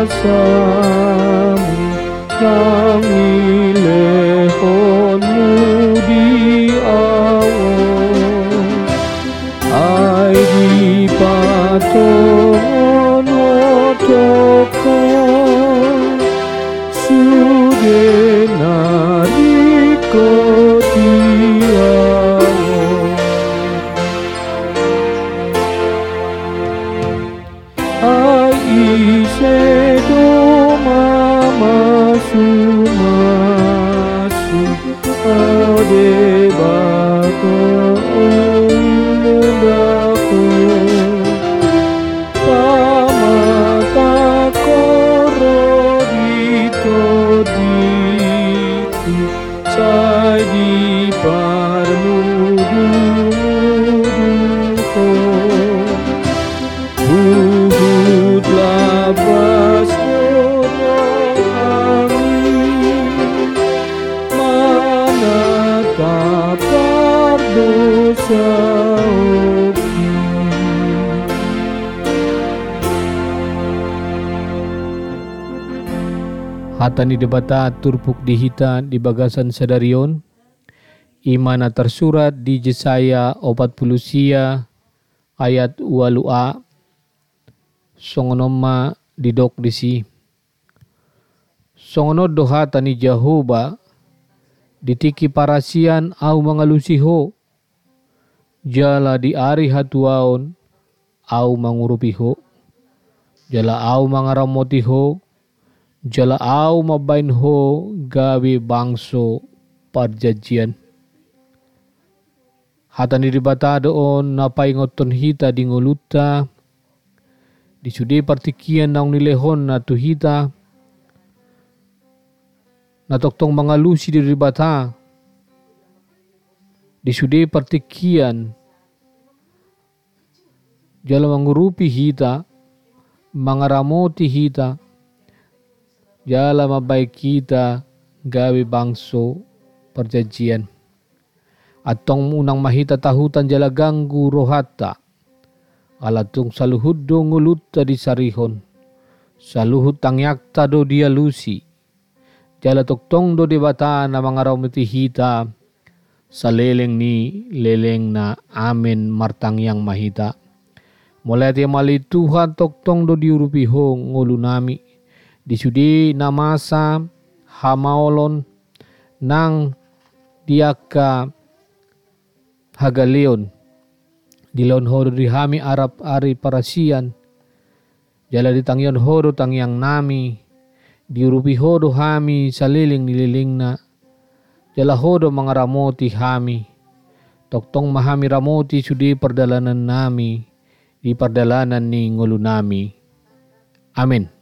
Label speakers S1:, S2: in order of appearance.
S1: kasami ng ilehon mudi awon ay di patongo toko dosa Hatani debata turpuk dihita di bagasan sadarion Imana tersurat di Jesaya opat puluh sia ayat walua songonoma didok disi. Songono doha tani Jehovah ditiki parasian au mangalusiho jala di ari hatuaon au mangurupiho jala au mangaramotiho jala au mabainho gawe bangso parjajian. Hatani ribata doon napai ngoton hita di ngoluta. Di sude partikian naung nilehon na tuhita na toktong mga di sude partikian jala mangurupi hita. Mangaramoti hita. Jala mabaik kita gawe bangso. Perjanjian. Atong unang mahita tahutan jala ganggu rohata. Alatung saluhud do ngulutta di sarihon. Saluhud tangyakta do dia lusi. Jala toktong do debata na mga raumiti hita sa leleng ni leleng na amin martangyang mahita. Mulai ti mali Tuhan toktong do diurupi ho ngulu nami. Di sudi namasa hamaolon nang diaka hagaleon. Di laon horo di hami arap ari parasian. Jala di tangyon horo tangyang nami. Diurupi hodo hami saliling nililing na jala hodo mga ramoti hami. Toktong mahami ramoti sudi perdalanan nami. Di perdalanan ni ngulu nami amin